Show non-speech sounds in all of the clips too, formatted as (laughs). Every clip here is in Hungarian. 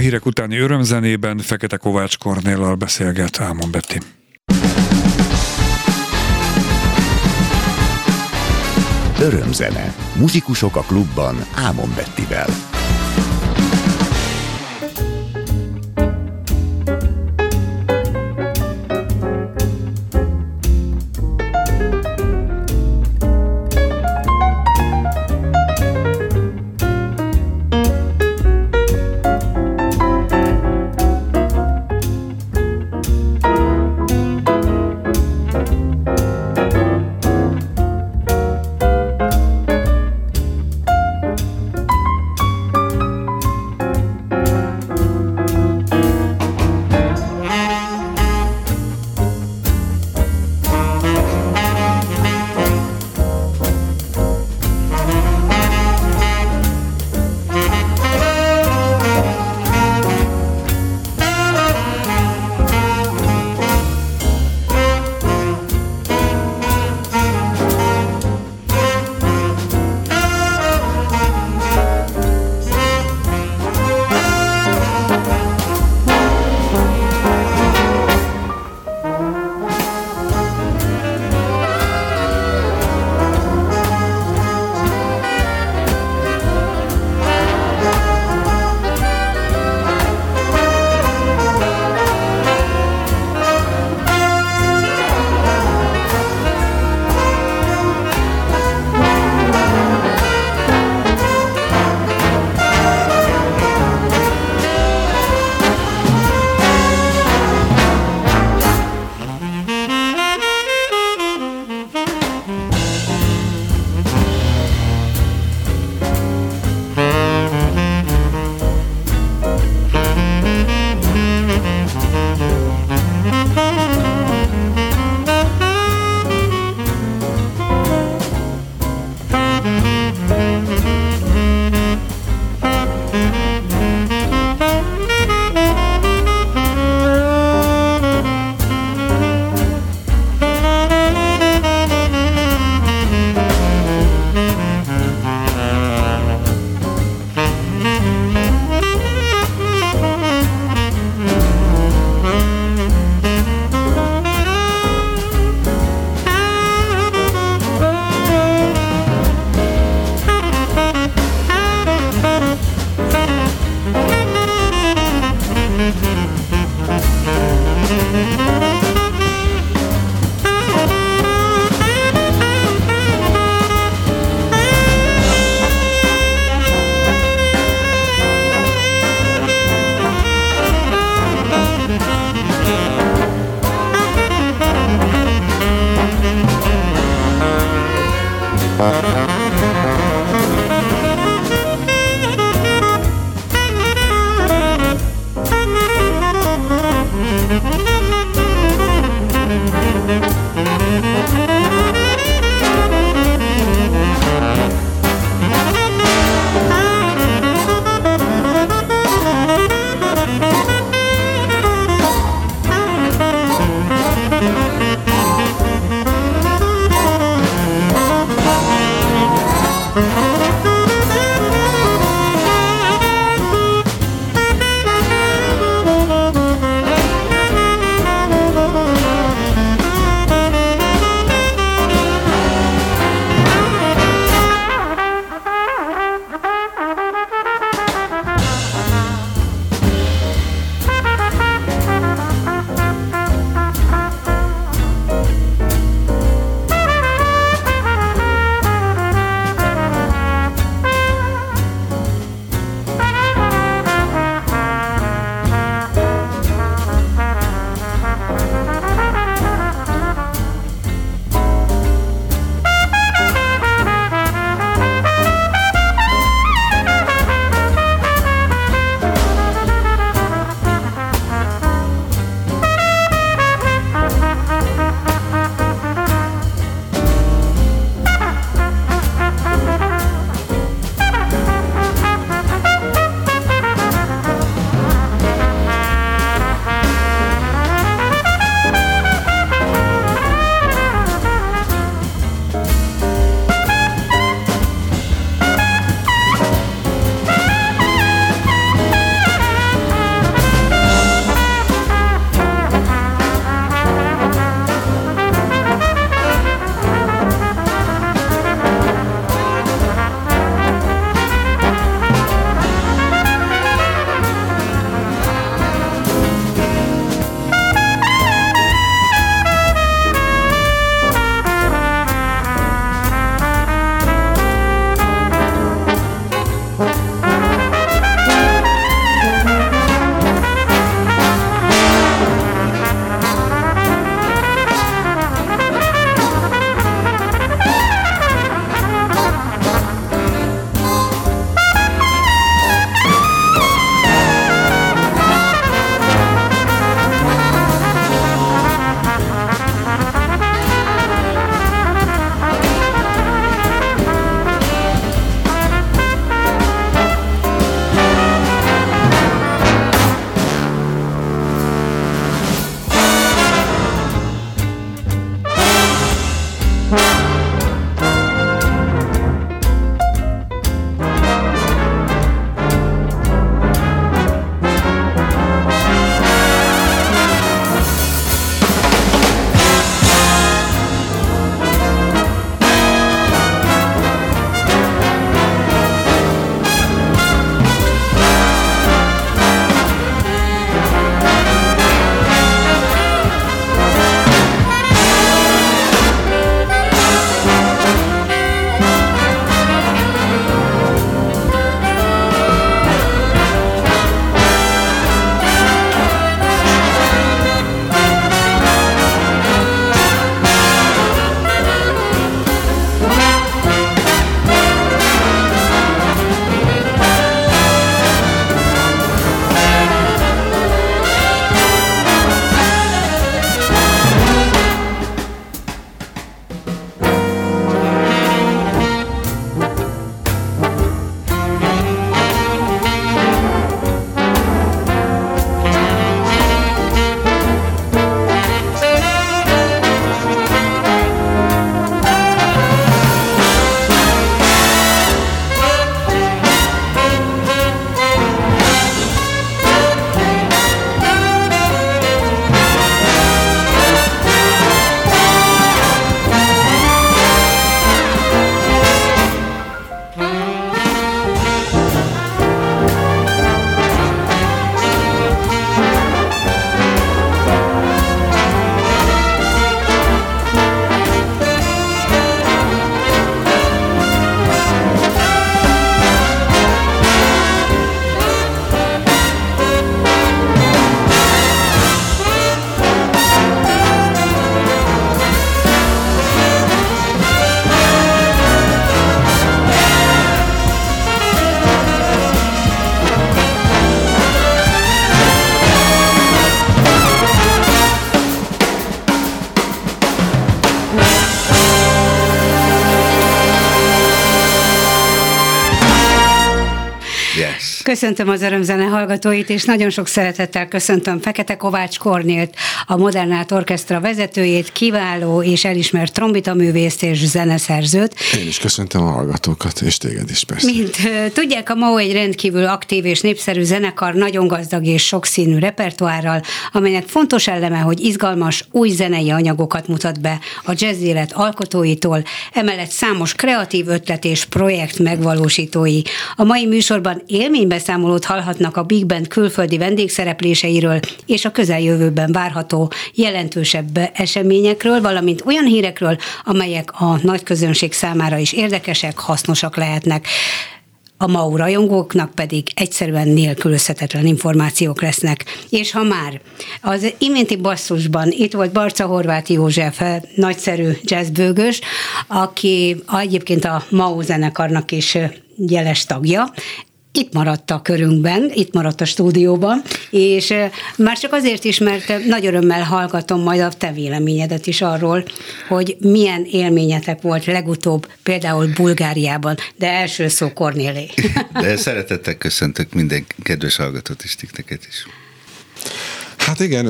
hírek utáni örömzenében Fekete Kovács Kornéllal beszélget Ámon Betty. Örömzene. Muzsikusok a klubban Ámon Bettivel. Köszöntöm az örömzene hallgatóit, és nagyon sok szeretettel köszöntöm Fekete Kovács Kornélt, a Modernát Orkestra vezetőjét, kiváló és elismert trombitaművészt és zeneszerzőt. Én is köszöntöm a hallgatókat, és téged is persze. Mint tudják, a MAO egy rendkívül aktív és népszerű zenekar, nagyon gazdag és sokszínű repertoárral, amelynek fontos eleme, hogy izgalmas, új zenei anyagokat mutat be a jazz élet alkotóitól, emellett számos kreatív ötlet és projekt megvalósítói. A mai műsorban élménybeszámolót hallhatnak a Big Band külföldi vendégszerepléseiről és a közeljövőben várható jelentősebb eseményekről, valamint olyan hírekről, amelyek a nagy közönség számára is érdekesek, hasznosak lehetnek a MAU rajongóknak pedig egyszerűen nélkülözhetetlen információk lesznek. És ha már az iménti basszusban itt volt Barca Horváth József, nagyszerű jazzbőgös, aki egyébként a MAU zenekarnak is jeles tagja, itt maradt a körünkben, itt maradt a stúdióban, és már csak azért is, mert nagy örömmel hallgatom majd a te véleményedet is arról, hogy milyen élményetek volt legutóbb, például Bulgáriában, de első szó Kornélé. De szeretettel köszöntök minden kedves hallgatót és tikteket is. Hát igen,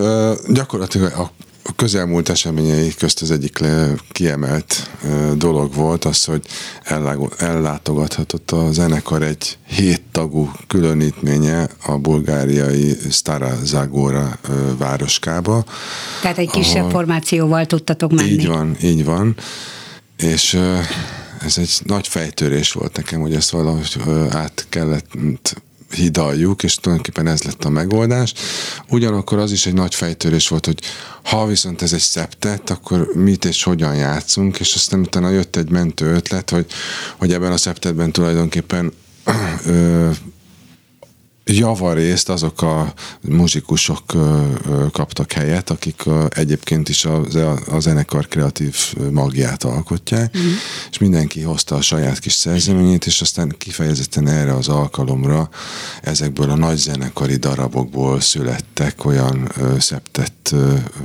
gyakorlatilag a a közelmúlt eseményei közt az egyik kiemelt dolog volt az, hogy ellátogathatott a zenekar egy hét tagú különítménye a bulgáriai Stara Zagora városkába. Tehát egy kisebb ahol... formációval tudtatok menni. Így van, így van. És ez egy nagy fejtörés volt nekem, hogy ezt valahogy át kellett hidaljuk, és tulajdonképpen ez lett a megoldás. Ugyanakkor az is egy nagy fejtörés volt, hogy ha viszont ez egy szeptet, akkor mit és hogyan játszunk, és aztán utána jött egy mentő ötlet, hogy, hogy ebben a szeptetben tulajdonképpen ö, javarészt azok a muzsikusok kaptak helyet, akik egyébként is a, a zenekar kreatív magját alkotják, mm. és mindenki hozta a saját kis szerzeményét, és aztán kifejezetten erre az alkalomra ezekből a nagy zenekari darabokból születtek olyan szeptett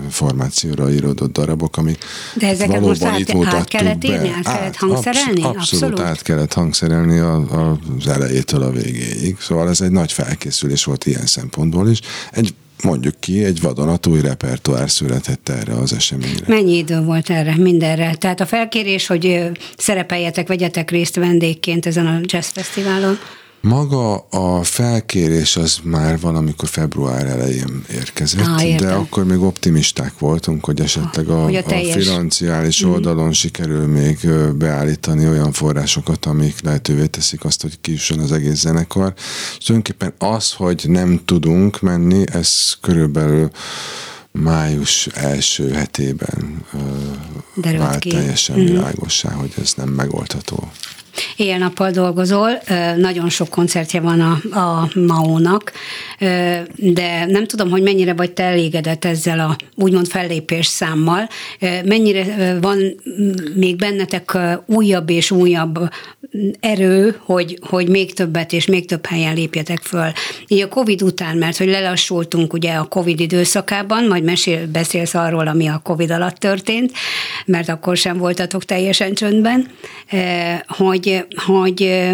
formációra íródott darabok, amik De ezeket valóban most át, itt mutattuk át kellett írni, át kellett hangszerelni? Abszolút, abszolút át kellett hangszerelni a, a, az elejétől a végéig. Szóval ez egy nagy fel felkészülés volt ilyen szempontból is. Egy mondjuk ki, egy vadonatúj repertoár született erre az eseményre. Mennyi idő volt erre, mindenre? Tehát a felkérés, hogy szerepeljetek, vegyetek részt vendégként ezen a jazz fesztiválon? Maga a felkérés az már valamikor február elején érkezett, ah, de akkor még optimisták voltunk, hogy esetleg a, hogy a, a financiális mm. oldalon sikerül még beállítani olyan forrásokat, amik lehetővé teszik azt, hogy kijusson az egész zenekar. És tulajdonképpen az, hogy nem tudunk menni, ez körülbelül május első hetében vált ki. teljesen mm. világossá, hogy ez nem megoldható éjjel-nappal dolgozol, nagyon sok koncertje van a, a MAO-nak, de nem tudom, hogy mennyire vagy te elégedett ezzel a úgymond fellépés számmal, mennyire van még bennetek újabb és újabb erő, hogy, hogy még többet és még több helyen lépjetek föl. Így a Covid után, mert hogy lelassultunk ugye a Covid időszakában, majd mesél, beszélsz arról, ami a Covid alatt történt, mert akkor sem voltatok teljesen csöndben, hogy, hogy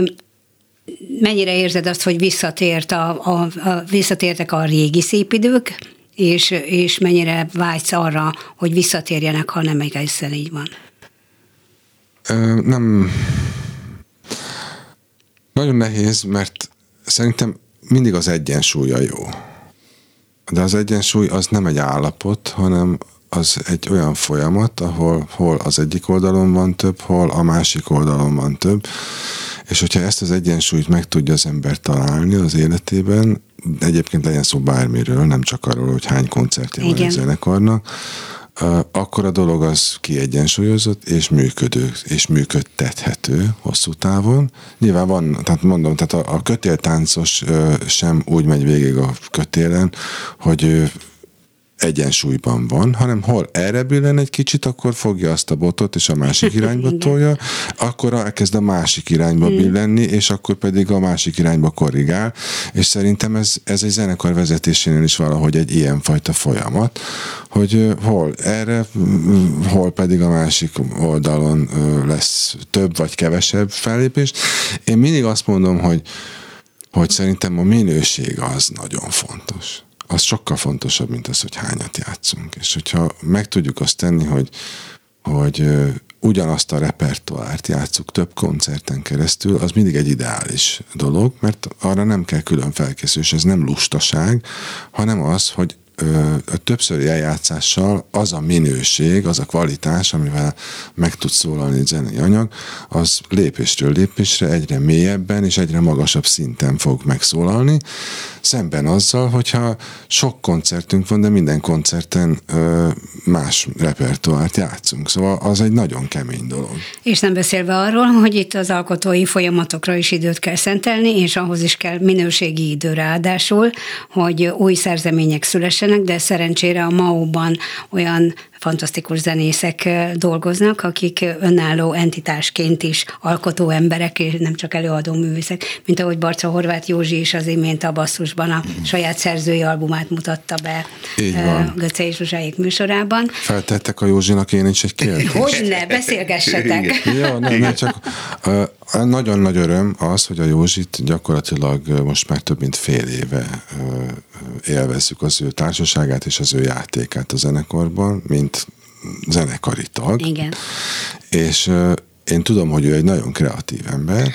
mennyire érzed azt, hogy visszatért a, a, a, visszatértek a régi szép idők, és, és mennyire vágysz arra, hogy visszatérjenek, ha nem egészen így van? Nem nagyon nehéz, mert szerintem mindig az egyensúlya jó. De az egyensúly az nem egy állapot, hanem az egy olyan folyamat, ahol hol az egyik oldalon van több, hol a másik oldalon van több, és hogyha ezt az egyensúlyt meg tudja az ember találni az életében, egyébként legyen szó bármiről, nem csak arról, hogy hány koncertje van a zenekarnak, akkor a dolog az kiegyensúlyozott és működő, és működtethető hosszú távon. Nyilván van, tehát mondom, tehát a, a kötéltáncos sem úgy megy végig a kötélen, hogy egyensúlyban van, hanem hol erre billen egy kicsit, akkor fogja azt a botot, és a másik (laughs) irányba tolja, akkor elkezd a másik irányba hmm. billenni, és akkor pedig a másik irányba korrigál, és szerintem ez, ez egy zenekar vezetésénél is valahogy egy ilyenfajta folyamat, hogy hol erre, hol pedig a másik oldalon lesz több vagy kevesebb fellépés. Én mindig azt mondom, hogy hogy szerintem a minőség az nagyon fontos. Az sokkal fontosabb, mint az, hogy hányat játszunk. És hogyha meg tudjuk azt tenni, hogy, hogy ugyanazt a repertoárt játszuk több koncerten keresztül, az mindig egy ideális dolog, mert arra nem kell külön felkészülés, ez nem lustaság, hanem az, hogy a többszöri eljátszással az a minőség, az a kvalitás, amivel meg tud szólalni egy zenei anyag, az lépésről lépésre egyre mélyebben és egyre magasabb szinten fog megszólalni, szemben azzal, hogyha sok koncertünk van, de minden koncerten ö, más repertoárt játszunk. Szóval az egy nagyon kemény dolog. És nem beszélve arról, hogy itt az alkotói folyamatokra is időt kell szentelni, és ahhoz is kell minőségi idő ráadásul, hogy új szerzemények szülessenek, de szerencsére a MAU-ban olyan fantasztikus zenészek dolgoznak, akik önálló entitásként is alkotó emberek, és nem csak előadó művészek, mint ahogy Barca Horváth Józsi is az imént a basszusban a saját szerzői albumát mutatta be Göce és Zsuzsáik műsorában. Feltettek a Józsinak én is egy kérdést. Hogy ne, beszélgessetek. (laughs) ja, nem, nem, csak nagyon nagy öröm az, hogy a Józsit gyakorlatilag most már több mint fél éve élvezzük az ő társaságát és az ő játékát a zenekarban, mint zenekari tag. Igen. És én tudom, hogy ő egy nagyon kreatív ember,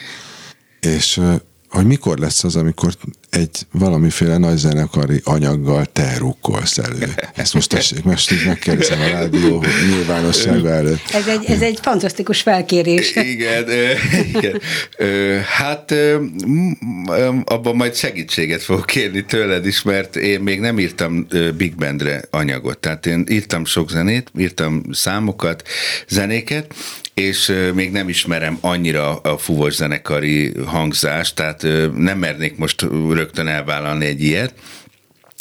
és hogy mikor lesz az, amikor egy valamiféle nagy zenekari anyaggal te rukkolsz elő. Ezt most tessék, most így megkérdezem a rádió nyilvánossága előtt. Ez egy, ez egy fantasztikus felkérés. Igen, igen. Hát abban majd segítséget fogok kérni tőled is, mert én még nem írtam Big Bandre anyagot. Tehát én írtam sok zenét, írtam számokat, zenéket, és még nem ismerem annyira a fuvos zenekari hangzást, tehát nem mernék most rögtön elvállalni egy ilyet,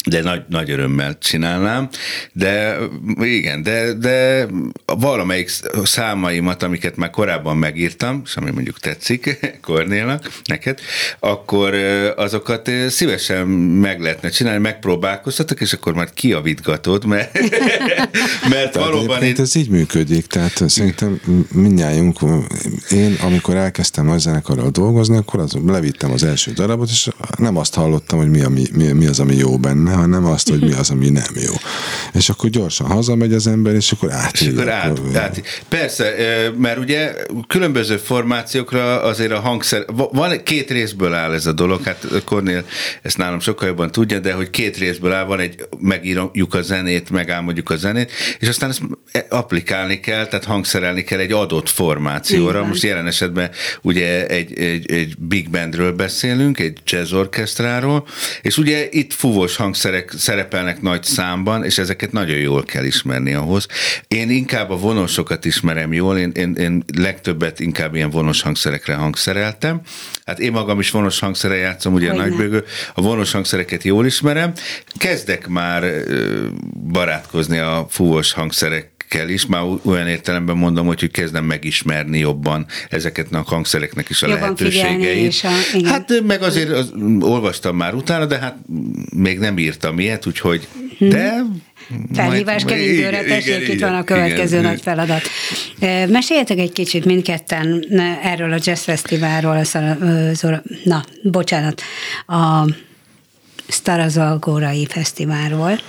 de nagy, nagy örömmel csinálnám, de igen, de, de valamelyik számaimat, amiket már korábban megírtam, és ami mondjuk tetszik (laughs) Kornélnak, neked, akkor azokat szívesen meg lehetne csinálni, megpróbálkoztatok, és akkor már kiavítgatod, mert, (laughs) mert tehát valóban... Én... Ez így működik, tehát szerintem mindnyájunk, én amikor elkezdtem a zenekarral dolgozni, akkor az, levittem az első darabot, és nem azt hallottam, hogy mi, a, mi, mi az, ami jó benne, hanem azt, hogy mi az, ami nem jó. És akkor gyorsan hazamegy az ember, és akkor átírja. És akkor át, át, persze, mert ugye különböző formációkra azért a hangszer, van két részből áll ez a dolog, hát Kornél ezt nálam sokkal jobban tudja, de hogy két részből áll, van egy, megírjuk a zenét, megálmodjuk a zenét, és aztán ezt applikálni kell, tehát hangszerelni kell egy adott formációra. Igen. Most jelen esetben ugye egy, egy, egy big bandről beszélünk, egy jazz orkesztráról, és ugye itt fúvós hangszer hangszerek szerepelnek nagy számban, és ezeket nagyon jól kell ismerni ahhoz. Én inkább a vonosokat ismerem jól, én, én, én legtöbbet inkább ilyen vonos hangszerekre hangszereltem. Hát én magam is vonos hangszere játszom, ugye Hogyne. nagybőgő, a vonos hangszereket jól ismerem. Kezdek már barátkozni a fúvós hangszerek kell is, már olyan értelemben mondom, hogy, hogy kezdem megismerni jobban ezeket a hangszereknek is a jobban lehetőségeit. A, hát meg azért az, olvastam már utána, de hát még nem írtam ilyet, úgyhogy de Felhívás kell időre, tessék, itt van a következő igen, nagy feladat. Meséljetek egy kicsit mindketten erről a Jazz Fesztiválról, na, bocsánat, a Starazalgórai Fesztiválról.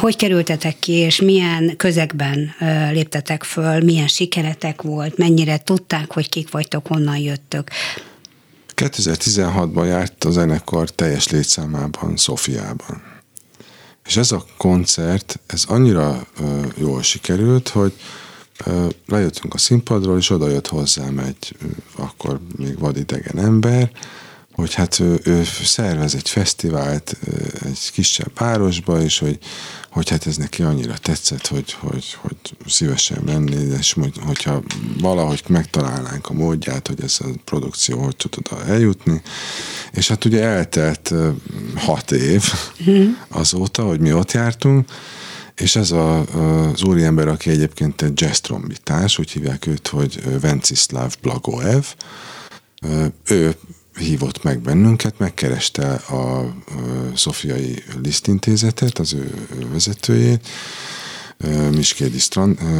Hogy kerültetek ki, és milyen közegben léptetek föl, milyen sikeretek volt, mennyire tudták, hogy kik vagytok, honnan jöttök? 2016-ban járt a zenekar teljes létszámában, Szofiában. És ez a koncert, ez annyira ö, jól sikerült, hogy ö, lejöttünk a színpadról, és oda jött hozzám egy ö, akkor még vadidegen ember, hogy hát ő, ő szervez egy fesztivált egy kisebb városba, és hogy, hogy hát ez neki annyira tetszett, hogy, hogy, hogy szívesen menni, és hogyha valahogy megtalálnánk a módját, hogy ez a produkció hogy tud oda eljutni. És hát ugye eltelt hat év azóta, hogy mi ott jártunk, és ez a, az úriember, aki egyébként egy jazz trombitás, úgy hívják őt, hogy Vencislav Blagoev, ő hívott meg bennünket, megkereste a Szofiai Lisztintézetet, az ő vezetőjét, Miskédi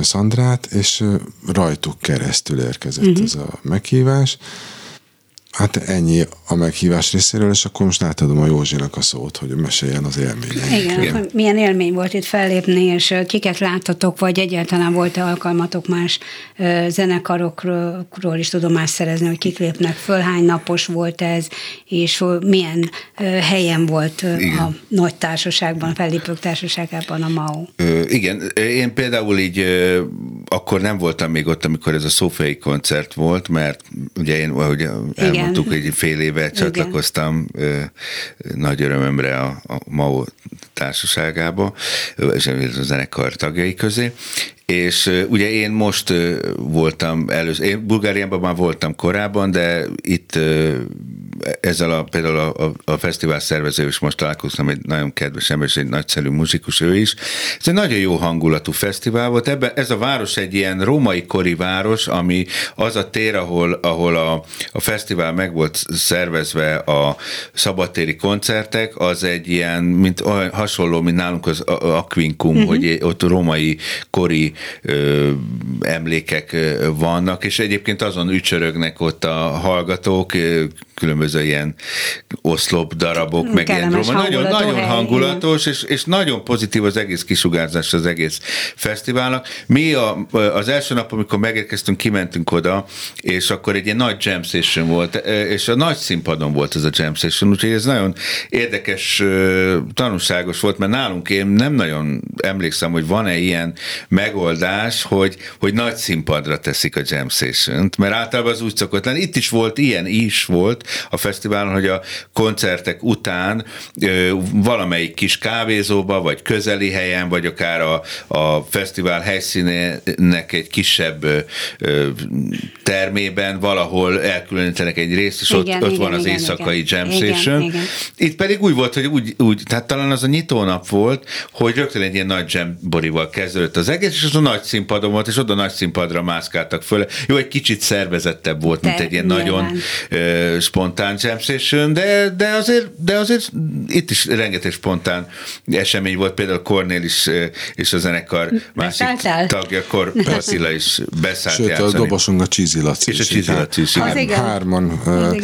Szandrát, és rajtuk keresztül érkezett uh-huh. ez a meghívás, Hát ennyi a meghívás részéről, és akkor most átadom a Józsinak a szót, hogy meséljen az élményeinkről. Igen, Igen. Milyen élmény volt itt fellépni, és kiket láttatok, vagy egyáltalán volt-e alkalmatok más zenekarokról is tudomást szerezni, hogy kik lépnek föl, hány napos volt ez, és milyen helyen volt Igen. a nagy társaságban, fellépők társaságában a MAO. Igen, én például így akkor nem voltam még ott, amikor ez a szófiai koncert volt, mert ugye én, ahogy elmondtuk, hogy fél éve csatlakoztam Igen. nagy örömömre a, a MAO társaságába, és a zenekar tagjai közé, és ugye én most voltam először, én Bulgáriában már voltam korábban, de itt ezzel a, például a, a, a fesztivál szervező is most találkoztam, egy nagyon kedves ember, és egy nagyszerű muzsikus ő is. Ez egy nagyon jó hangulatú fesztivál volt. Ebben, ez a város egy ilyen római kori város, ami az a tér, ahol, ahol a, a fesztivál meg volt szervezve a szabadtéri koncertek, az egy ilyen, mint hasonló, mint nálunk az Aquincum, uh-huh. hogy ott római kori ö, emlékek vannak, és egyébként azon ücsörögnek ott a hallgatók, különböző ilyen oszlop darabok, meg ilyen roma. Nagyon, nagyon hangulatos, és, és nagyon pozitív az egész kisugárzás az egész fesztiválnak. Mi a, az első nap, amikor megérkeztünk, kimentünk oda, és akkor egy ilyen nagy jam session volt, és a nagy színpadon volt ez a jam session, úgyhogy ez nagyon érdekes, tanulságos volt, mert nálunk én nem nagyon emlékszem, hogy van-e ilyen megoldás, hogy, hogy nagy színpadra teszik a jam session mert általában az úgy szokott lenni. Itt is volt, ilyen is volt, a fesztiválon, hogy a koncertek után valamelyik kis kávézóba, vagy közeli helyen, vagy akár a, a fesztivál helyszínének egy kisebb termében valahol elkülönítenek egy részt, és igen, ott, igen, ott van az igen, éjszakai igen, jam igen, session. Igen. Itt pedig úgy volt, hogy úgy, úgy, tehát talán az a nyitónap volt, hogy rögtön egy ilyen nagy jamborival kezdődött az egész, és az a nagy színpadon volt, és oda a nagy színpadra mászkáltak föl. Jó, egy kicsit szervezettebb volt, mint egy ilyen nyilván. nagyon uh, spontán jam session, de, de, azért, de azért itt is rengeteg spontán esemény volt, például Cornél is és a zenekar másik Beszálltál? tagja, Kor (laughs) Attila is beszállt Sőt, játszani. a dobosunk a Csízi Laci És a Csízi Laci is. Hár, hárman. Uh,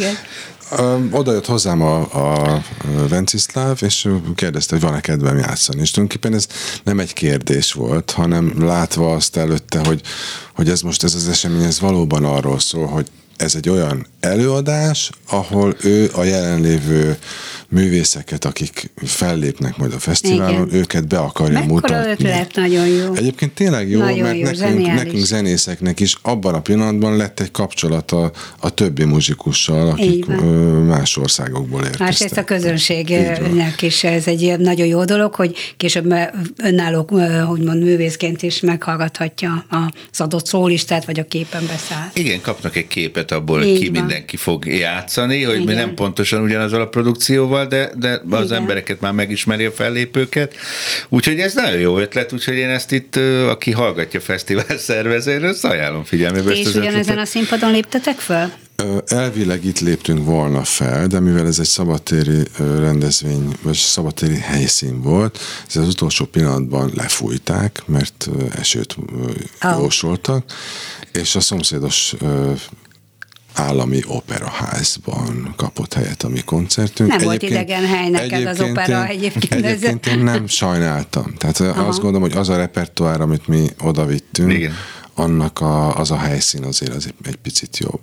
oda jött hozzám a, a Venciszláv, és kérdezte, hogy van-e kedvem játszani. És tulajdonképpen ez nem egy kérdés volt, hanem látva azt előtte, hogy, hogy ez most ez az esemény, ez valóban arról szól, hogy ez egy olyan előadás, ahol ő a jelenlévő művészeket, akik fellépnek majd a fesztiválon, Igen. őket be akarja Mekkora mutatni. ötlet, nagyon jó. Egyébként tényleg jó, nagyon mert jó, nekünk, nekünk zenészeknek is abban a pillanatban lett egy kapcsolata a többi muzikussal, akik más országokból érkeztek. Másrészt a közönségnek is ez egy nagyon jó dolog, hogy később önálló, mond művészként is meghallgathatja az adott szólistát, vagy a képen beszáll. Igen, kapnak egy képet abból, hogy ki van. Mindenki fog játszani, hogy Igen. mi nem pontosan ugyanazzal a produkcióval, de, de az Igen. embereket már megismeri a fellépőket. Úgyhogy ez nagyon jó ötlet, úgyhogy én ezt itt, aki hallgatja fesztivál (laughs) szervezőről, ezt ajánlom figyelmébe. És ugyanezen a színpadon léptetek föl? Elvileg itt léptünk volna fel, de mivel ez egy szabadtéri rendezvény, vagy szabadtéri helyszín volt, ez az utolsó pillanatban lefújták, mert esőt oh. jósoltak, és a szomszédos állami operaházban kapott helyet a mi koncertünk. Nem egyébként, volt idegen hely neked az opera én, egyébként. Egyébként én nem sajnáltam. Tehát Aha. azt gondolom, hogy az a repertoár, amit mi oda vittünk, Igen. annak a, az a helyszín azért az egy, egy picit jobb.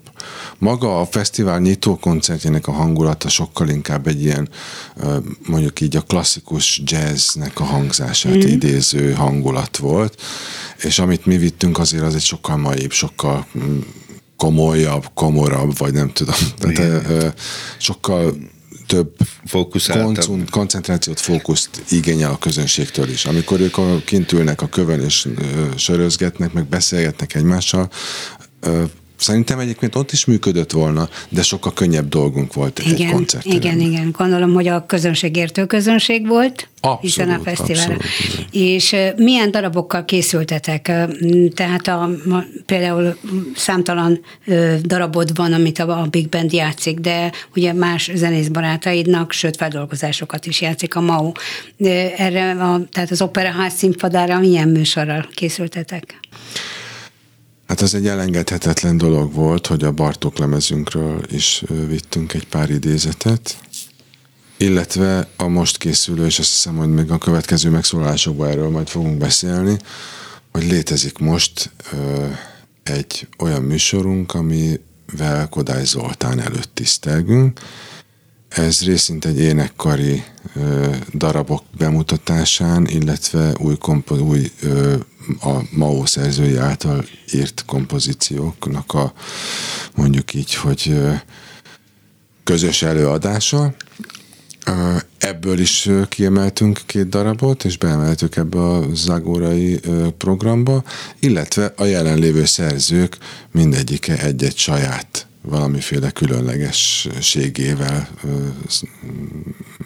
Maga a fesztivál nyitó koncertjének a hangulata sokkal inkább egy ilyen, mondjuk így a klasszikus jazznek a hangzását mm. idéző hangulat volt, és amit mi vittünk azért az egy sokkal maibb, sokkal mm, komolyabb, komorabb, vagy nem tudom. Tehát, ö, sokkal több koncun, koncentrációt, fókuszt igényel a közönségtől is. Amikor ők kint ülnek a kövön és sörözgetnek, meg beszélgetnek egymással, Szerintem egyébként ott is működött volna, de sokkal könnyebb dolgunk volt igen, egy koncerten. Igen, igen. Gondolom, hogy a közönség értő közönség volt, abszolút, hiszen a fesztivál. És milyen darabokkal készültetek? Tehát a, például számtalan darabod van, amit a Big Band játszik, de ugye más zenész barátaidnak, sőt feldolgozásokat is játszik a MAU. Erre, a, tehát az Operaház színpadára milyen műsorral készültetek? Hát az egy elengedhetetlen dolog volt, hogy a Bartók lemezünkről is vittünk egy pár idézetet, illetve a most készülő, és azt hiszem, hogy még a következő megszólalásokban erről majd fogunk beszélni, hogy létezik most ö, egy olyan műsorunk, amivel Kodály Zoltán előtt tisztelgünk. Ez részint egy énekkari ö, darabok bemutatásán, illetve új, kompo- új ö, a Mao szerzői által írt kompozícióknak a mondjuk így, hogy közös előadása. Ebből is kiemeltünk két darabot, és beemeltük ebbe a zagórai programba, illetve a jelenlévő szerzők mindegyike egy-egy saját valamiféle különlegességével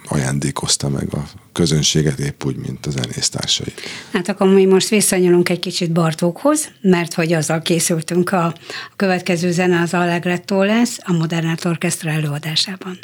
ajándékozta meg a közönséget épp úgy, mint a zenésztársai. Hát akkor mi most visszanyúlunk egy kicsit Bartókhoz, mert hogy azzal készültünk a, a következő zene az Allegretto lesz a Modern Art Orchestra előadásában.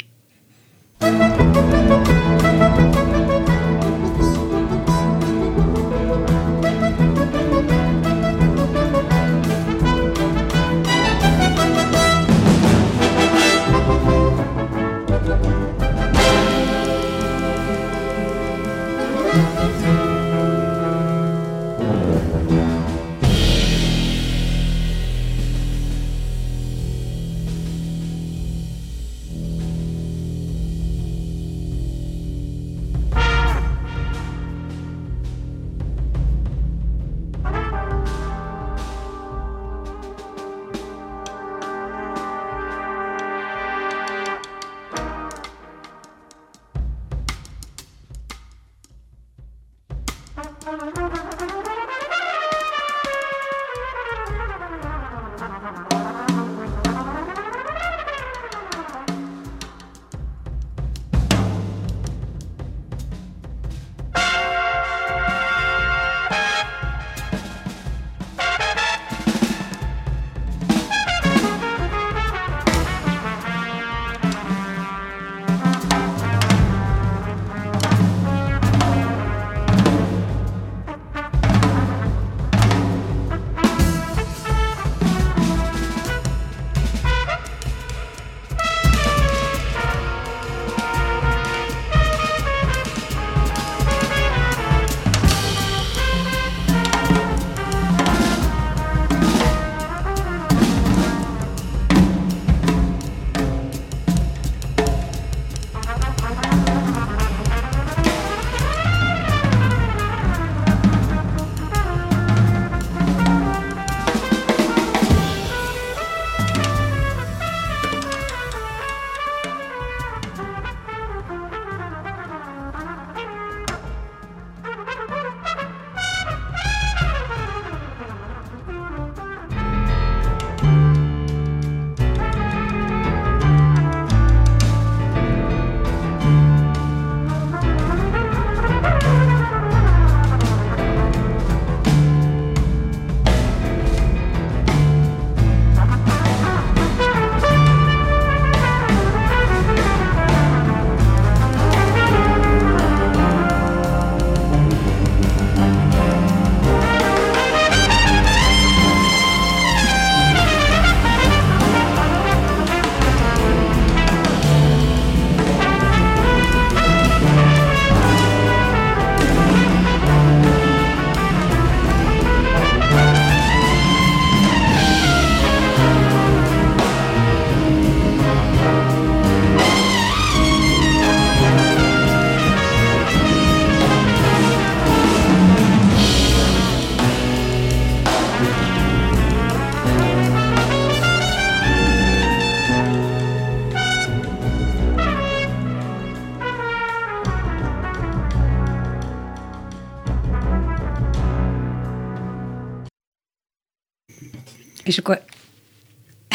És akkor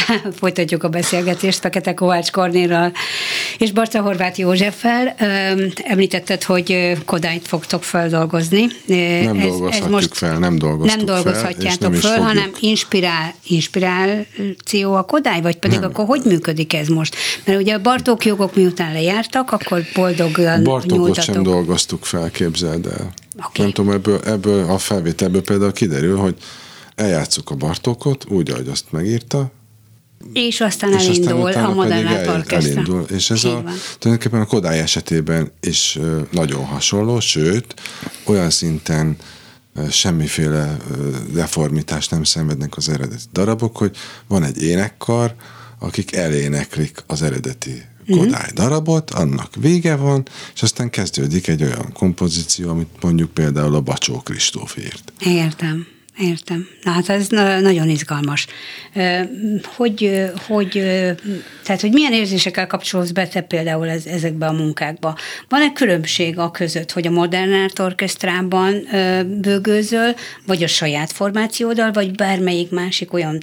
(laughs) folytatjuk a beszélgetést Fekete Kovács Kornélral és Barca Horváth Józseffel. Említetted, hogy Kodályt fogtok feldolgozni. Nem ez, dolgozhatjuk ez most fel, nem dolgoztuk Nem dolgozhatjátok fel, fel hanem inspirál, inspiráció a Kodály, vagy pedig nem. akkor hogy működik ez most? Mert ugye a Bartók jogok miután lejártak, akkor boldogan Bartókot nyújtatok. sem dolgoztuk fel, képzeld el. Okay. Nem tudom, ebből, ebből a felvételből például kiderül, hogy eljátszuk a Bartókot, úgy, ahogy azt megírta, És aztán és elindul utána a Modern Art Orchestra. elindul. És ez Így a, van. tulajdonképpen a Kodály esetében is nagyon hasonló, sőt, olyan szinten semmiféle deformitást nem szenvednek az eredeti darabok, hogy van egy énekkar, akik eléneklik az eredeti Mhm. Kodály darabot, annak vége van, és aztán kezdődik egy olyan kompozíció, amit mondjuk például a Bacsó Kristóf írt. Értem. Értem. Na hát ez na- nagyon izgalmas. Hogy, hogy, tehát, hogy milyen érzésekkel kapcsolódsz be te például ez, ezekbe a munkákba? Van-e különbség a között, hogy a Modern Art Orchestrában ö, bőgőzöl, vagy a saját formációddal, vagy bármelyik másik olyan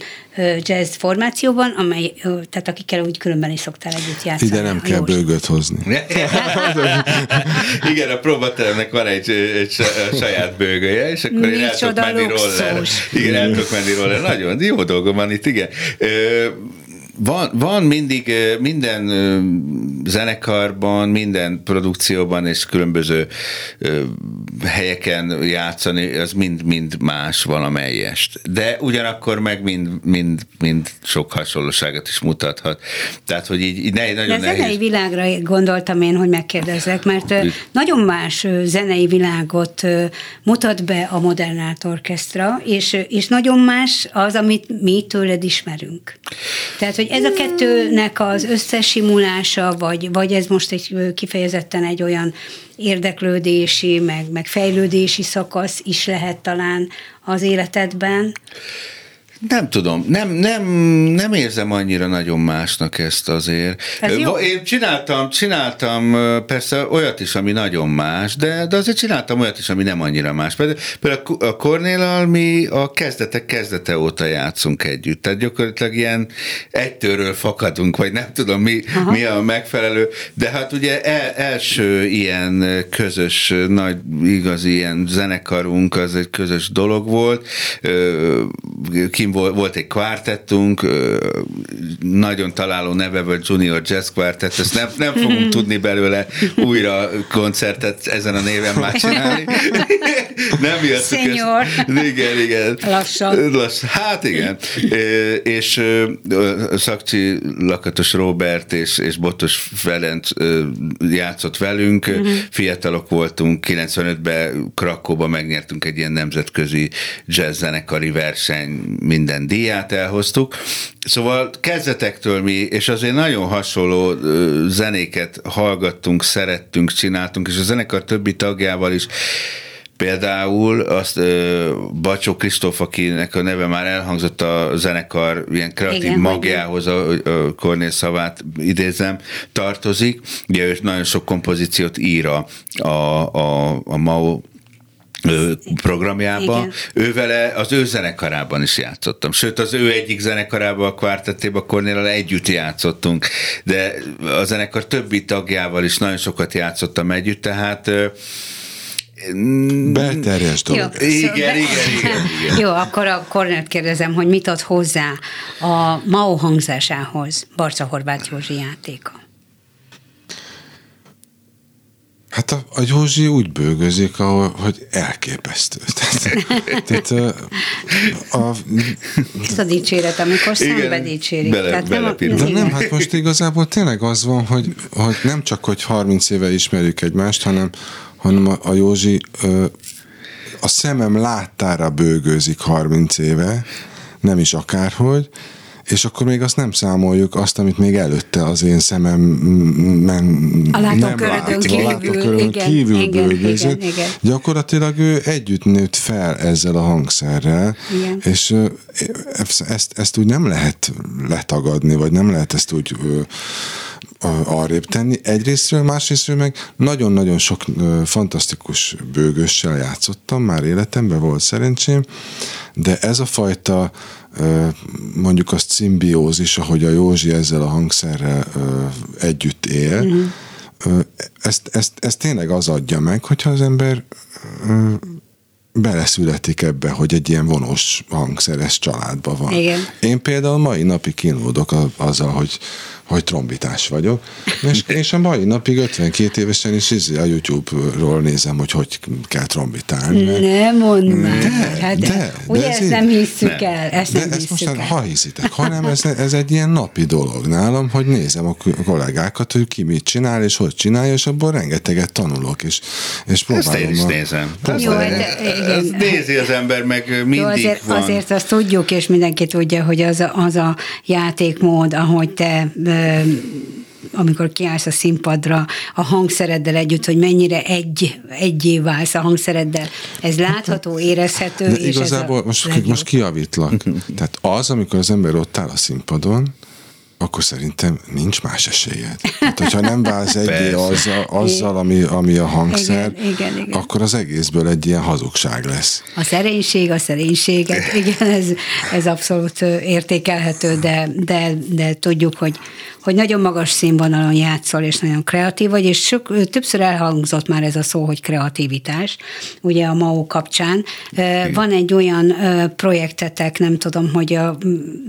jazz formációban, amely, tehát akikkel úgy különben is szoktál együtt játszani? Ide nem kell bőgöt hozni. (laughs) Igen, a próbateremnek van egy, egy sa- saját bőgője, és akkor én el tudok menni luxus. Igen, el tudok menni róla. Nagyon jó dolgom van itt, igen. Van, van mindig minden zenekarban, minden produkcióban és különböző helyeken játszani, az mind-mind más valamelyest. De ugyanakkor meg mind, mind, mind sok hasonlóságot is mutathat. Tehát, hogy így, így ne, De nagyon a zenei világra gondoltam én, hogy megkérdezzek, mert nagyon más zenei világot mutat be a Modern Art Orchestra, és, és nagyon más az, amit mi tőled ismerünk. Tehát, hogy ez a kettőnek az összesimulása, vagy, vagy ez most egy kifejezetten egy olyan érdeklődési, meg, meg fejlődési szakasz is lehet talán az életedben. Nem tudom, nem, nem, nem érzem annyira nagyon másnak ezt azért. Ez jó. Én csináltam, csináltam persze olyat is, ami nagyon más, de, de azért csináltam olyat is, ami nem annyira más. Például, például a Kornéllal mi a kezdetek kezdete óta játszunk együtt, tehát gyakorlatilag ilyen egytőről fakadunk, vagy nem tudom mi, mi a megfelelő, de hát ugye el, első ilyen közös, nagy, igazi ilyen zenekarunk, az egy közös dolog volt, Ö, kim volt, volt egy kvártettünk, nagyon találó neve volt Junior Jazz Quartet, ezt nem, nem fogunk (laughs) tudni belőle újra koncertet ezen a néven már csinálni. (laughs) nem jöttük Senior. Ezt. Igen, igen. Lassan. Lass, hát igen. És Szakcsi Lakatos Robert és, és Botos Ferenc játszott velünk. Uh-huh. Fiatalok voltunk, 95-ben Krakóba megnyertünk egy ilyen nemzetközi jazz zenekari verseny, minden díját elhoztuk. Szóval kezdetektől mi, és azért nagyon hasonló zenéket hallgattunk, szerettünk, csináltunk, és a zenekar többi tagjával is Például azt ö, Bacsó Kristóf, akinek a neve már elhangzott a zenekar ilyen kreatív Igen, magjához, a, a Kornél szavát idézem, tartozik. Ugye ő nagyon sok kompozíciót ír a, a, a, a MAO programjában. Igen. Ő vele az ő zenekarában is játszottam. Sőt, az ő egyik zenekarában, a kvártettében, a Kornéllal együtt játszottunk. De a zenekar többi tagjával is nagyon sokat játszottam együtt, tehát ö, Belterjes dolog. Jó. igen, Szóval- igen, igen, igen. Jó, akkor a Kornert kérdezem, hogy mit ad hozzá a MAO hangzásához Barca Horváth Józsi játéka? Hát a, a Józsi úgy bőgözik, ahol, hogy elképesztő. (laughs) Tehát, tehát ö, a, Ez a dicséret, amikor szembe dicsérik. bele- Tehát nem a- de nem, hát most igazából tényleg az van, hogy, hogy nem csak, hogy 30 éve ismerjük egymást, hanem, hanem a, a Józsi ö, a szemem láttára bőgőzik 30 éve, nem is akárhogy, és akkor még azt nem számoljuk azt, amit még előtte az én szemem men, A nem látott, kívül, a látókörödön igen, kívül igen, bőgőzött. igen, igen. Gyakorlatilag ő együtt nőtt fel ezzel a hangszerrel, Igen. és ö, ezt, ezt úgy nem lehet letagadni, vagy nem lehet ezt úgy arrébb tenni. Egyrésztről, másrésztről meg nagyon-nagyon sok fantasztikus bőgőssel játszottam, már életemben volt szerencsém, de ez a fajta mondjuk azt szimbiózis, ahogy a Józsi ezzel a hangszerrel együtt él, ö, ezt, ezt, ezt tényleg az adja meg, hogyha az ember beleszületik ebbe, hogy egy ilyen vonós hangszeres családban van. Igen. Én például mai napig kínlódok azzal, hogy, hogy trombitás vagyok, és, (laughs) és a mai napig 52 évesen is izé a YouTube-ról nézem, hogy hogy kell trombitálni. mert- Ne mondd már. De, hát, de, ugye de ez ezt nem hisszük Nem. el. Ezt De nem ezt most el. ha hiszitek, hanem ez, ez egy ilyen napi dolog nálam, hogy nézem a kollégákat, hogy ki mit csinál, és hogy csinálja, és abból rengeteget tanulok, és, és Ezt próbálom. én is a- nézem. Ezt, Jó, hát, ezt igen. nézi az ember, meg mindig Jó, azért, van. azért azt tudjuk, és mindenki tudja, hogy az a, az a játékmód, ahogy te ö, amikor kiállsz a színpadra a hangszereddel együtt, hogy mennyire egy, egyé válsz a hangszereddel. Ez látható, érezhető. De és igazából ez a most, legjobb. most kiavítlak. Tehát az, amikor az ember ott áll a színpadon, akkor szerintem nincs más esélyed. Tehát, hogyha nem válsz egyé azzal, azzal ami, ami a hangszer, Igen, igen, igen. akkor az egészből egy ilyen hazugság lesz. A szerénység, a szerénységet, igen, ez, ez abszolút értékelhető, de, de, de tudjuk, hogy, hogy nagyon magas színvonalon játszol, és nagyon kreatív vagy, és sok, többször elhangzott már ez a szó, hogy kreativitás, ugye a MAO kapcsán. Ö, Van egy olyan projektetek, nem tudom, hogy a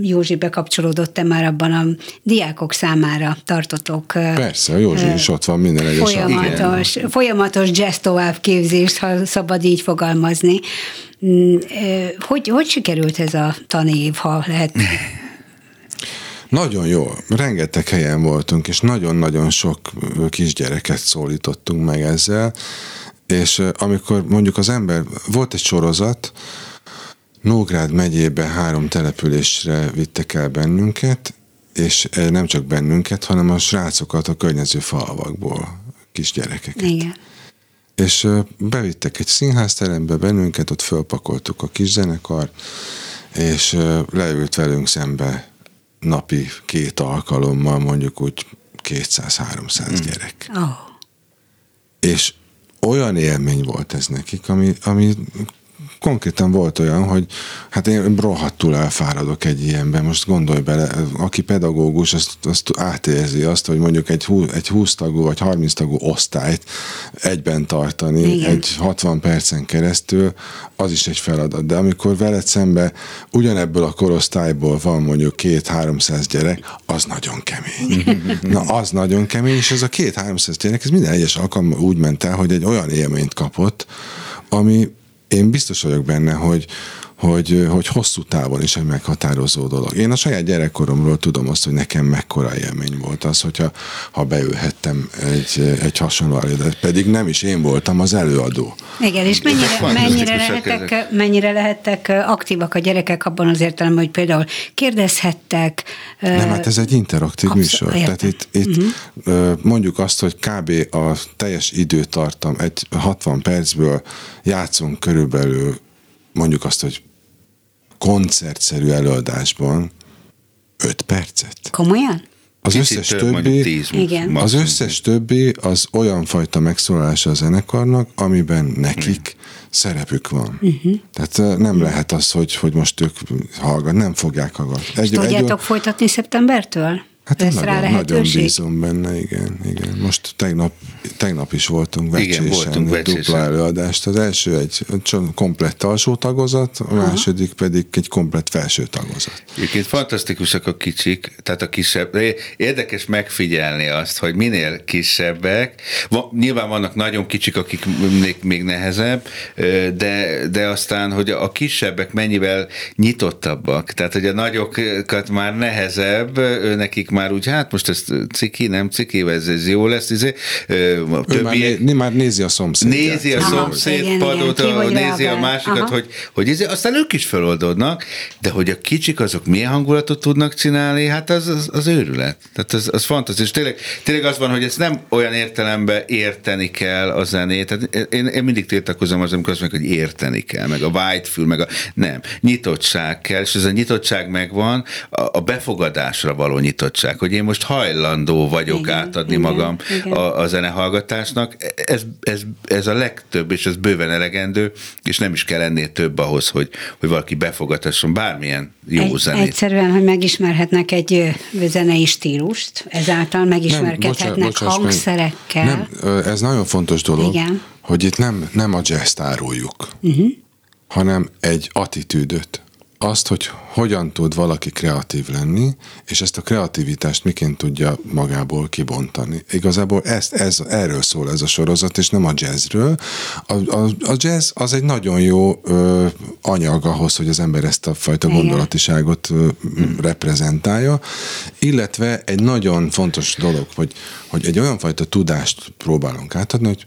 Józsi bekapcsolódott-e már abban a diákok számára tartotok Persze, a Józsi is ott van minden egyes folyamatos, folyamatos jazz továbbképzést, ha szabad így fogalmazni. Mm, Hogy, hogy sikerült ez a tanév, ha lehet? (laughs) Nagyon jó. Rengeteg helyen voltunk, és nagyon-nagyon sok kisgyereket szólítottunk meg ezzel, és amikor mondjuk az ember, volt egy sorozat, Nógrád megyébe három településre vittek el bennünket, és nem csak bennünket, hanem a srácokat a környező falvakból, kisgyerekeket. Igen. És bevittek egy színházterembe bennünket, ott fölpakoltuk a kis zenekar, és leült velünk szembe napi két alkalommal, mondjuk úgy 200-300 gyerek. Oh. És olyan élmény volt ez nekik, ami, ami konkrétan volt olyan, hogy hát én rohadtul elfáradok egy ilyenben, most gondolj bele, aki pedagógus, azt, azt átérzi azt, hogy mondjuk egy, hú, egy 20 tagú vagy 30 tagú osztályt egyben tartani Igen. egy 60 percen keresztül, az is egy feladat. De amikor veled szembe ugyanebből a korosztályból van mondjuk két-háromszáz gyerek, az nagyon kemény. (laughs) Na, az nagyon kemény, és ez a két-háromszáz gyerek, ez minden egyes alkalommal úgy ment el, hogy egy olyan élményt kapott, ami én biztos vagyok benne, hogy, hogy, hogy hosszú távon is egy meghatározó dolog. Én a saját gyerekkoromról tudom azt, hogy nekem mekkora élmény volt az, hogyha ha beülhettem egy, egy hasonló előadást, pedig nem is én voltam az előadó. Igen, és mennyire, mennyire, lehettek, ezek. mennyire lehettek aktívak a gyerekek abban az értelemben, hogy például kérdezhettek. Nem, hát ez egy interaktív műsor. értem. Tehát itt, itt uh-huh. mondjuk azt, hogy kb. a teljes időtartam, egy 60 percből játszunk körülbelül mondjuk azt, hogy koncertszerű előadásban 5 percet. Komolyan? Az Kicsit összes több, többi, 10 Igen. az összes többi az olyan fajta megszólalása a zenekarnak, amiben nekik szerepük van. Uh-huh. Tehát nem lehet az, hogy, hogy most ők hallgat, nem fogják hallgatni. Egy, Tudjátok folytatni szeptembertől? Hát Lesz én rá nagyon, nagyon lehetőség? bízom benne, igen, igen. Most tegnap, tegnap is voltunk Igen, vecsésen, voltunk egy dupla előadást. Az első egy komplett alsó tagozat, a második pedig egy komplett felső tagozat. Egyébként fantasztikusak a kicsik, tehát a kisebb. de Érdekes megfigyelni azt, hogy minél kisebbek, nyilván vannak nagyon kicsik, akik még, még nehezebb, de, de aztán, hogy a kisebbek mennyivel nyitottabbak, tehát hogy a nagyokat már nehezebb, nekik már úgy, hát most ez ciki, nem ciki, ez, ez jó lesz, izé. Ő már, né, már nézi a szomszédját. Nézi a Aha, szomszéd igen, padot, igen, ki a, hogy nézi a másikat, Aha. hogy, hogy izé, aztán ők is feloldódnak, de hogy a kicsik azok milyen hangulatot tudnak csinálni, hát az, az, az őrület. Tehát az, az fantasztikus. Tényleg, tényleg az van, hogy ezt nem olyan értelemben érteni kell a zenét. Tehát én, én mindig tiltakozom az, amikor azt mondják, hogy érteni kell, meg a whitefül, meg a nem. Nyitottság kell, és ez a nyitottság megvan, a, a befogadásra való nyitottság, hogy én most hajlandó vagyok Igen, átadni igen, magam igen. a, a zenehallgatásnak. Ez, ez, ez a legtöbb, és ez bőven elegendő, és nem is kell ennél több ahhoz, hogy, hogy valaki befogadhasson bármilyen jó Egy, zenét. egyszerűen, hogy megismerhetnek egy zenei stílust, ezáltal megismerkedhetnek bocsáss meg. hangszerekkel. Nem, ez nagyon fontos dolog, Igen. hogy itt nem, nem a jazz áruljuk, uh-huh. hanem egy attitűdöt, azt, hogy hogyan tud valaki kreatív lenni, és ezt a kreativitást miként tudja magából kibontani. Igazából ezt, ez, erről szól ez a sorozat, és nem a jazzről. A, a, a jazz az egy nagyon jó ö, anyag ahhoz, hogy az ember ezt a fajta gondolatiságot ö, reprezentálja, illetve egy nagyon fontos dolog, hogy, hogy egy olyan fajta tudást próbálunk átadni, hogy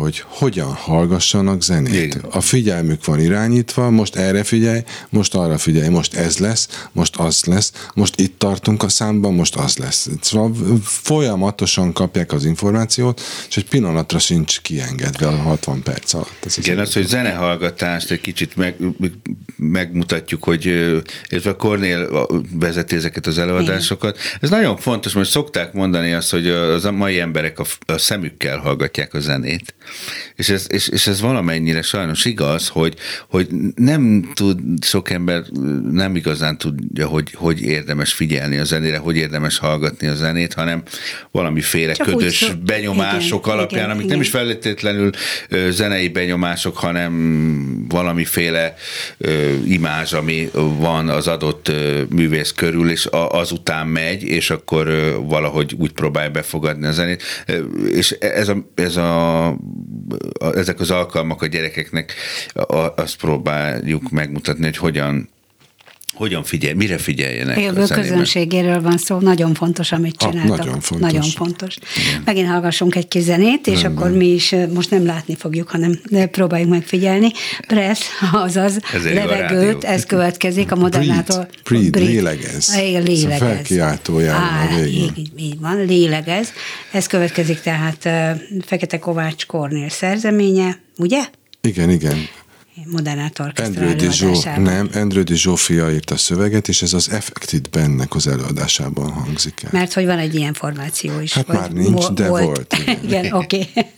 hogy hogyan hallgassanak zenét. Igen. A figyelmük van irányítva, most erre figyelj, most arra figyelj, most ez lesz, most az lesz, most itt tartunk a számban, most az lesz. Szóval folyamatosan kapják az információt, és egy pillanatra sincs kiengedve a 60 perc alatt. Ez Igen, az, hogy zenehallgatást egy kicsit meg, megmutatjuk, hogy illetve a Cornél vezeti ezeket az előadásokat. Ez nagyon fontos, mert szokták mondani azt, hogy az a mai emberek a, a szemükkel hallgatják a zenét. És ez, és, és ez valamennyire sajnos igaz, hogy, hogy nem tud, sok ember nem igazán tudja, hogy, hogy érdemes figyelni a zenére, hogy érdemes hallgatni a zenét, hanem valamiféle Csak úgy ködös szó- benyomások igen, alapján, igen, amik igen. nem is feltétlenül zenei benyomások, hanem valamiféle ö, imázs, ami van az adott ö, művész körül, és a, azután megy, és akkor ö, valahogy úgy próbálja befogadni a zenét. És ez a, ez a, ezek az alkalmak a gyerekeknek azt próbáljuk megmutatni, hogy hogyan hogyan figyelj, mire figyeljenek Élő a zenében. közönségéről van szó, nagyon fontos, amit csináltak. nagyon fontos. Nagyon fontos. Megint hallgassunk egy kis zenét, és akkor mi is most nem látni fogjuk, hanem próbáljuk megfigyelni. Press, (laughs) azaz a levegőt, ez következik a modernától. Breathe, breathe, lélegez. Igen, Ez a lélegez. felkiáltójával Á, a végén. így, így van, lélegez. Ez következik tehát eh, Fekete Kovács Kornél szerzeménye, ugye? Igen, igen. Andrew Dijó, előadásában. nem, Andrew Dijó fia írta a szöveget, és ez az Affected Bandnek az előadásában hangzik el. Mert hogy van egy ilyen formáció is. Hát már nincs, vo- de volt, igen. (laughs) igen, oké. Okay. (laughs)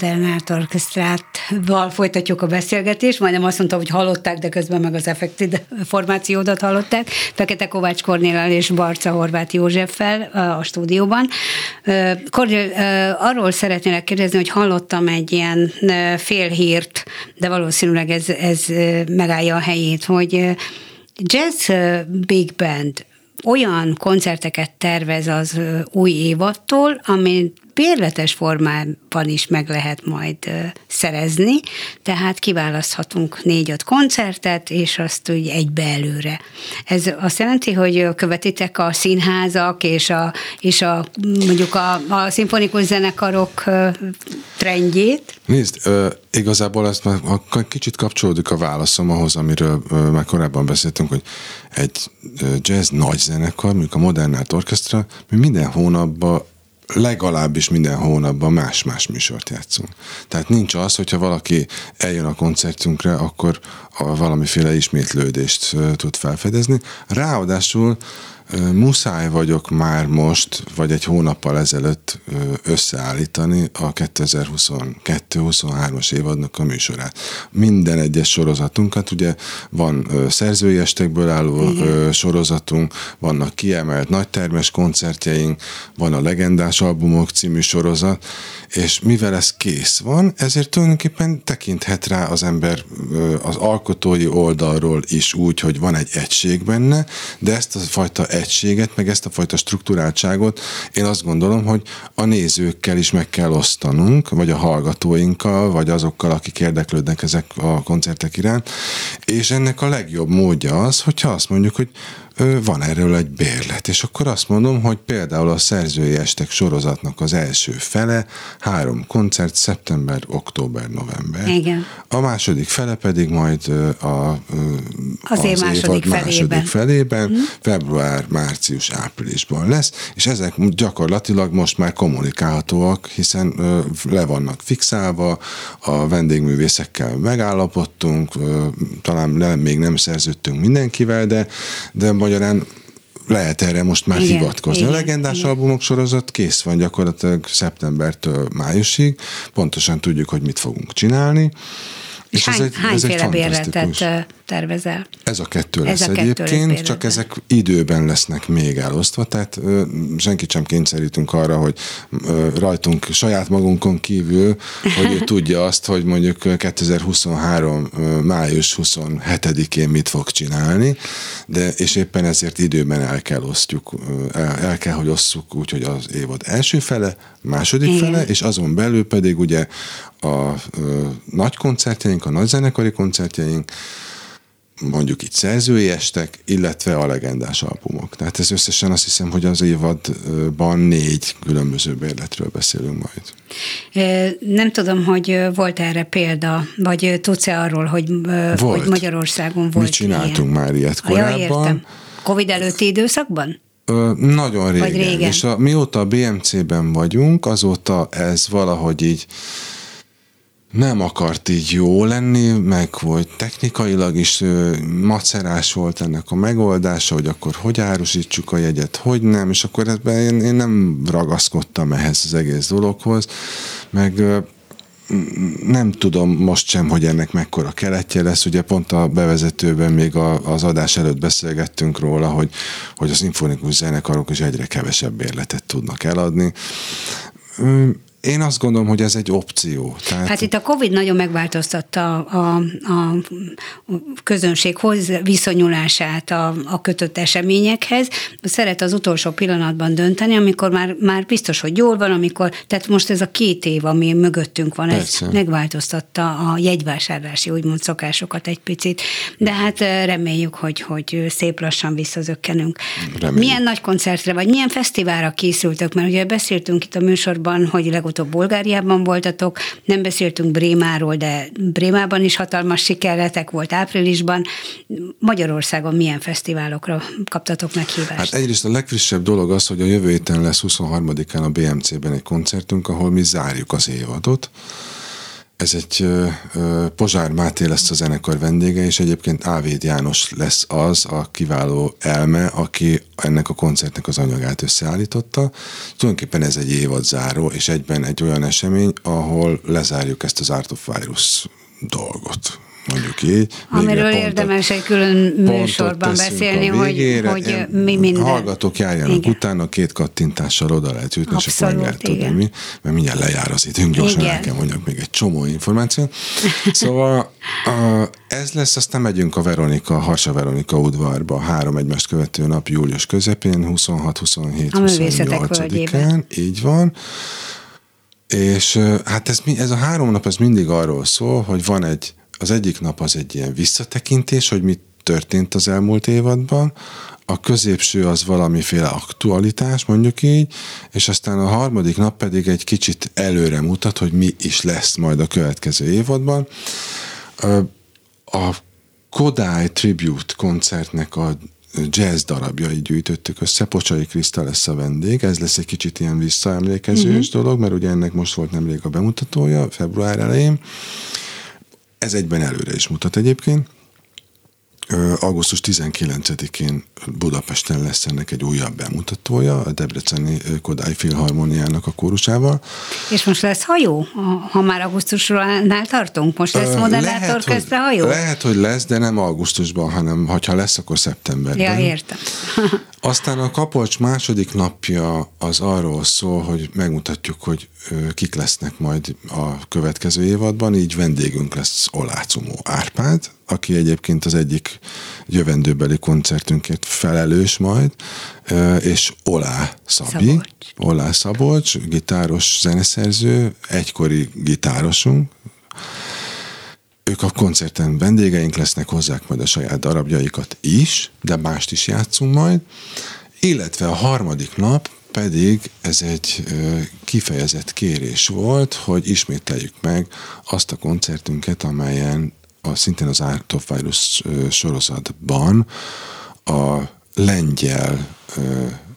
Modern Art Orchestrátval folytatjuk a beszélgetést, majdnem azt mondta, hogy hallották, de közben meg az effektív formációdat hallották. Fekete Kovács Kornélal és Barca Horváth Józseffel a stúdióban. Kornél, arról szeretnélek kérdezni, hogy hallottam egy ilyen félhírt, de valószínűleg ez, ez megállja a helyét, hogy Jazz Big Band olyan koncerteket tervez az új évattól, amit bérletes formában is meg lehet majd szerezni, tehát kiválaszthatunk négy-öt koncertet, és azt úgy egybe előre. Ez azt jelenti, hogy követitek a színházak és a, és a mondjuk a, a szimfonikus zenekarok trendjét? Nézd, igazából ezt már kicsit kapcsolódik a válaszom ahhoz, amiről már korábban beszéltünk, hogy egy jazz nagy zenekar, mondjuk a Modern Orchestra, mi minden hónapban legalábbis minden hónapban más-más műsort játszunk. Tehát nincs az, hogyha valaki eljön a koncertünkre, akkor a valamiféle ismétlődést tud felfedezni. Ráadásul muszáj vagyok már most, vagy egy hónappal ezelőtt összeállítani a 2022-23-as évadnak a műsorát. Minden egyes sorozatunkat, ugye van szerzői estekből álló Igen. sorozatunk, vannak kiemelt nagytermes koncertjeink, van a Legendás Albumok című sorozat, és mivel ez kész van, ezért tulajdonképpen tekinthet rá az ember az alkotói oldalról is úgy, hogy van egy egység benne, de ezt a fajta egységet, meg ezt a fajta struktúráltságot én azt gondolom, hogy a nézőkkel is meg kell osztanunk, vagy a hallgatóinkkal, vagy azokkal, akik érdeklődnek ezek a koncertek iránt, és ennek a legjobb módja az, hogyha azt mondjuk, hogy van erről egy bérlet, és akkor azt mondom, hogy például a szerzői estek sorozatnak az első fele, három koncert, szeptember, október, november. Igen. A második fele pedig majd a, az, az év második évad felében, második felében hmm. február, március, áprilisban lesz, és ezek gyakorlatilag most már kommunikálhatóak, hiszen le vannak fixálva, a vendégművészekkel megállapodtunk, talán nem, még nem szerződtünk mindenkivel, de, de magyarán lehet erre most már igen, hivatkozni. Igen, a legendás igen. albumok sorozat kész van gyakorlatilag szeptembertől májusig, pontosan tudjuk, hogy mit fogunk csinálni. És, és hány, ez egy, hányféle ez egy bérletet tervezel? Ez a kettő lesz ez a kettő egyébként, lesz csak ezek időben lesznek még elosztva, tehát ö, senkit sem kényszerítünk arra, hogy ö, rajtunk saját magunkon kívül, hogy ő (laughs) tudja azt, hogy mondjuk 2023. Ö, május 27-én mit fog csinálni, de és éppen ezért időben el kell osztjuk, el, el kell, hogy osszuk úgy, hogy az évad első fele, második Igen. fele, és azon belül pedig ugye a ö, nagy koncertjeink, a nagy zenekari koncertjeink, mondjuk itt szerzői estek, illetve a legendás albumok. Tehát ez összesen azt hiszem, hogy az évadban négy különböző bérletről beszélünk majd. Nem tudom, hogy volt erre példa, vagy tudsz-e arról, hogy, volt. hogy Magyarországon volt Mi csináltunk ilyen? már ilyet korábban. Ja, értem. Covid előtti időszakban? Ö, nagyon régen. Vagy régen. És a, mióta a BMC-ben vagyunk, azóta ez valahogy így nem akart így jó lenni, meg hogy technikailag is macerás volt ennek a megoldása, hogy akkor hogy árusítsuk a jegyet, hogy nem, és akkor ebben én, én nem ragaszkodtam ehhez az egész dologhoz, meg nem tudom most sem, hogy ennek mekkora keletje lesz. Ugye pont a bevezetőben még a, az adás előtt beszélgettünk róla, hogy, hogy az szimfonikus zenekarok is egyre kevesebb érletet tudnak eladni én azt gondolom, hogy ez egy opció. Tehát... Hát itt a Covid nagyon megváltoztatta a, a, a közönséghoz viszonyulását a, a kötött eseményekhez. Szeret az utolsó pillanatban dönteni, amikor már, már biztos, hogy jól van, amikor, tehát most ez a két év, ami mögöttünk van, Persze. ez megváltoztatta a jegyvásárlási úgymond szokásokat egy picit, de hát reméljük, hogy, hogy szép lassan visszazökkenünk. Reméljük. Milyen nagy koncertre, vagy milyen fesztiválra készültök? Mert ugye beszéltünk itt a műsorban, hogy legutóbb Bulgáriában voltatok, nem beszéltünk Brémáról, de Brémában is hatalmas sikerletek volt áprilisban. Magyarországon milyen fesztiválokra kaptatok meghívást? Hát egyrészt a legfrissebb dolog az, hogy a jövő héten lesz 23-án a BMC-ben egy koncertünk, ahol mi zárjuk az évadot ez egy Pozsár Máté lesz a zenekar vendége, és egyébként Ávéd János lesz az a kiváló elme, aki ennek a koncertnek az anyagát összeállította. Tulajdonképpen ez egy évadzáró, és egyben egy olyan esemény, ahol lezárjuk ezt az Art of Virus dolgot mondjuk így. Amiről érdemes egy külön műsorban beszélni, hogy, hogy mi minden. Hallgatók járjanak Igen. utána, két kattintással oda lehet jutni, és akkor meg Abszolút, lehet tudni, mi, mert mindjárt lejár az időnk, gyorsan Igen. el kell mondjak még egy csomó információt. Szóval ez lesz, aztán megyünk a Veronika, Harsa Veronika udvarba, három egymást követő nap július közepén, 26, 27, A művészetek 28-án. völgyében. Így van. És hát ez, ez a három nap ez mindig arról szól, hogy van egy, az egyik nap az egy ilyen visszatekintés, hogy mi történt az elmúlt évadban, a középső az valamiféle aktualitás, mondjuk így, és aztán a harmadik nap pedig egy kicsit előre mutat, hogy mi is lesz majd a következő évadban. A Kodály Tribute koncertnek a jazz darabjai gyűjtöttük össze, Pocsai Kriszta lesz a vendég, ez lesz egy kicsit ilyen visszaemlékezős uh-huh. dolog, mert ugye ennek most volt nemrég a bemutatója, február elején. Ez egyben előre is mutat egyébként. Augusztus 19-én Budapesten lesz ennek egy újabb bemutatója, a Debreceni Kodály Filharmoniának a kórusával. És most lesz hajó, ha- ha már augusztusnál tartunk? Most lesz Ö, modernátor közte hajó? Lehet, hogy lesz, de nem augusztusban, hanem ha lesz, akkor szeptemberben. Ja, értem. (laughs) Aztán a Kapolcs második napja az arról szól, hogy megmutatjuk, hogy kik lesznek majd a következő évadban, így vendégünk lesz Olácumó Árpád, aki egyébként az egyik jövendőbeli koncertünkért felelős majd, és Olá Szabi, Szabolcs. Olá Szabolcs, gitáros zeneszerző, egykori gitárosunk, ők a koncerten vendégeink lesznek, hozzák majd a saját darabjaikat is, de mást is játszunk majd, illetve a harmadik nap pedig ez egy kifejezett kérés volt, hogy ismételjük meg azt a koncertünket, amelyen a, szintén az Art of Virus sorozatban a lengyel,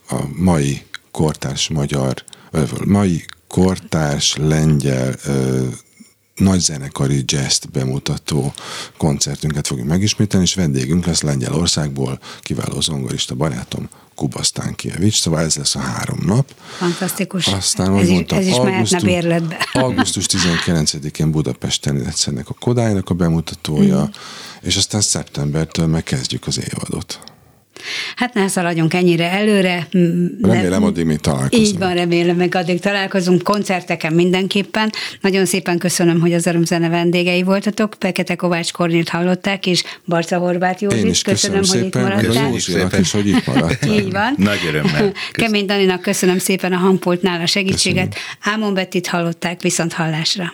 a mai kortárs magyar, mai kortárs lengyel nagyzenekari jazz bemutató koncertünket fogjuk megismételni, és vendégünk lesz Lengyelországból, kiváló zongorista barátom, Kuba Stankiewicz, szóval ez lesz a három nap. Fantasztikus. Aztán, ez ahogy is, mondtam, ez is augusztus, bérletbe. augusztus 19-én Budapesten lesz ennek a Kodálynak a bemutatója, Mm. és aztán szeptembertől megkezdjük az évadot. Hát ne szaladjunk ennyire előre. Remélem, ne- addig még találkozunk. Így van, remélem, meg addig találkozunk koncerteken mindenképpen. Nagyon szépen köszönöm, hogy az örömzene vendégei voltatok. Pekete Kovács Kornélt hallották, és Barca Horváth Józsit. Én is köszönöm, hogy itt szépen, a maradtál. Józsinak is, hogy itt maradtál. Így van. Nagy örömmel. Köszönöm. Kemény Daninak köszönöm szépen a hangpultnál a segítséget. Ámon Bettit hallották viszont hallásra.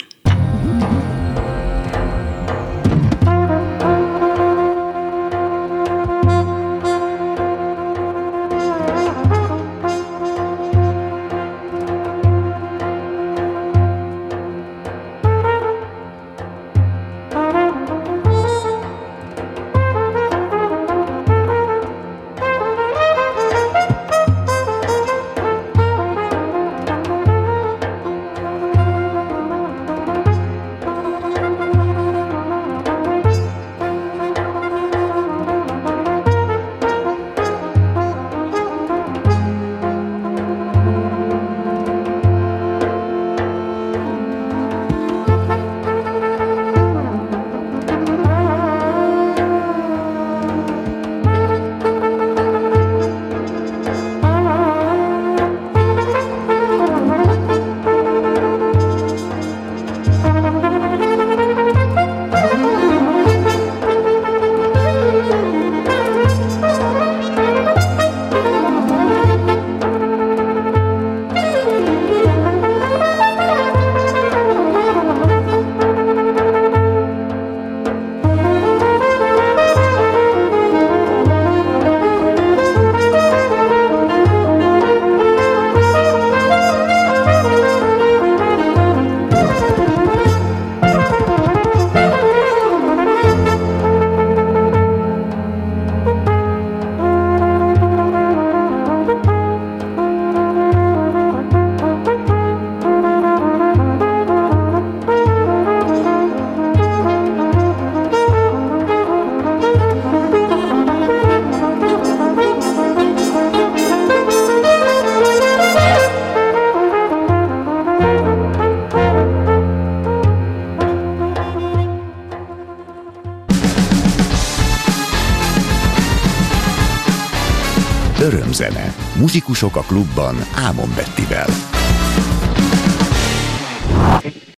Muzsikusok a klubban Ámon Bettivel.